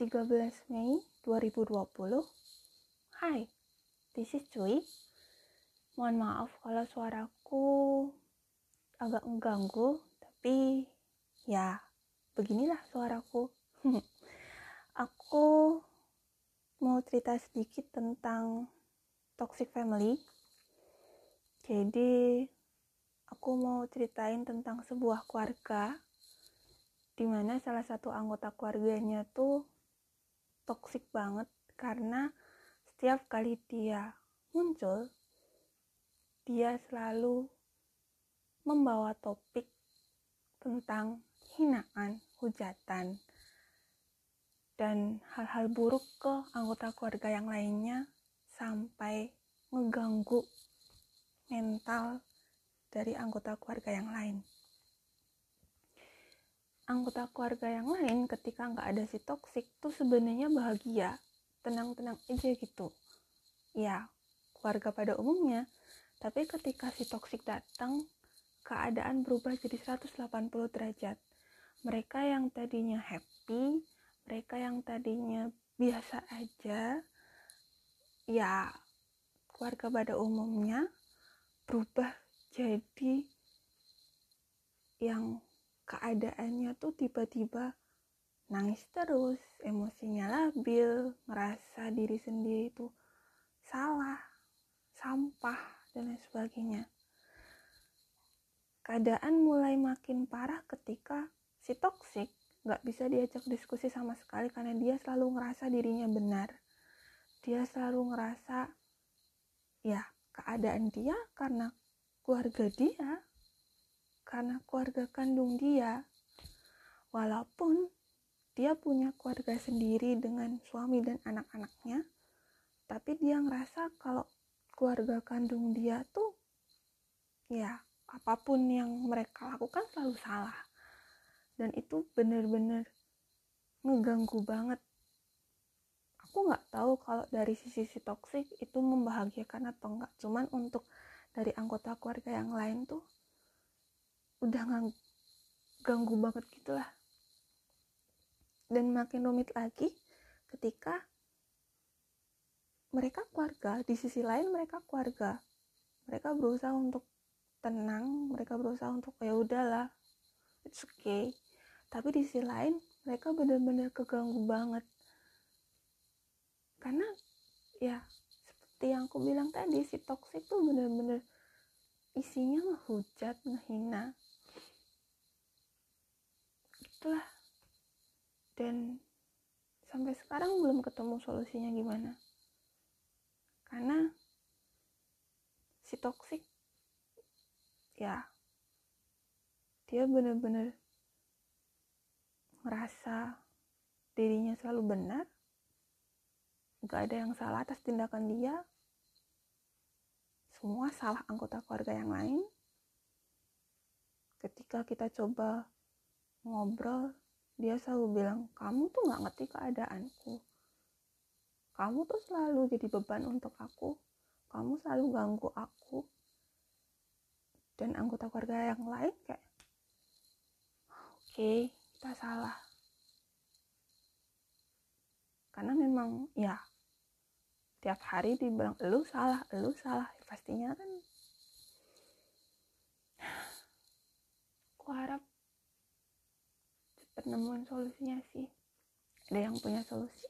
13 Mei 2020 Hai, this is Cuy Mohon maaf kalau suaraku agak mengganggu Tapi ya beginilah suaraku. Aku mau cerita sedikit tentang toxic family. Jadi aku mau ceritain tentang sebuah keluarga di mana salah satu anggota keluarganya tuh toksik banget karena setiap kali dia muncul dia selalu membawa topik tentang hinaan, hujatan, dan hal-hal buruk ke anggota keluarga yang lainnya sampai ngeganggu mental dari anggota keluarga yang lain anggota keluarga yang lain ketika nggak ada si toksik tuh sebenarnya bahagia. Tenang-tenang aja gitu. Ya keluarga pada umumnya. Tapi ketika si toksik datang keadaan berubah jadi 180 derajat. Mereka yang tadinya happy mereka yang tadinya biasa aja ya keluarga pada umumnya berubah jadi yang keadaannya tuh tiba-tiba nangis terus, emosinya labil, ngerasa diri sendiri itu salah, sampah, dan lain sebagainya. Keadaan mulai makin parah ketika si toksik nggak bisa diajak diskusi sama sekali karena dia selalu ngerasa dirinya benar. Dia selalu ngerasa ya keadaan dia karena keluarga dia karena keluarga kandung dia. Walaupun dia punya keluarga sendiri dengan suami dan anak-anaknya, tapi dia ngerasa kalau keluarga kandung dia tuh ya apa pun yang mereka lakukan selalu salah. Dan itu bener-bener ngeganggu banget. Aku nggak tahu kalau dari sisi si toksik itu membahagiakan atau enggak. Cuman untuk dari anggota keluarga yang lain tuh udah nggak ganggu banget gitulah. Dan makin rumit lagi ketika mereka keluarga di sisi lain mereka keluarga. Mereka berusaha untuk tenang mereka berusaha untuk ya udahlah it's okay. Tapi di sisi lain mereka benar-benar keganggu banget. Karena ya seperti yang aku bilang tadi si toxic tuh bener-bener isinya ngehujat ngehina itulah dan sampai sekarang belum ketemu solusinya gimana. Karena si toksik ya dia bener-bener merasa dirinya selalu benar gak ada yang salah atas tindakan dia semua salah anggota keluarga yang lain. Ketika kita coba ngobrol dia selalu bilang kamu tuh nggak ngerti keadaanku. Kamu tuh selalu jadi beban untuk aku. Kamu selalu ganggu aku dan anggota keluarga yang lain kayak oke okay, kita salah. Karena memang ya tiap hari dibilang lu salah lu salah. Pastinya kan aku harap penemuan solusinya sih. Ada yang punya solusi.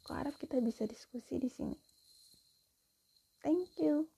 Aku harap kita bisa diskusi di sini. Thank you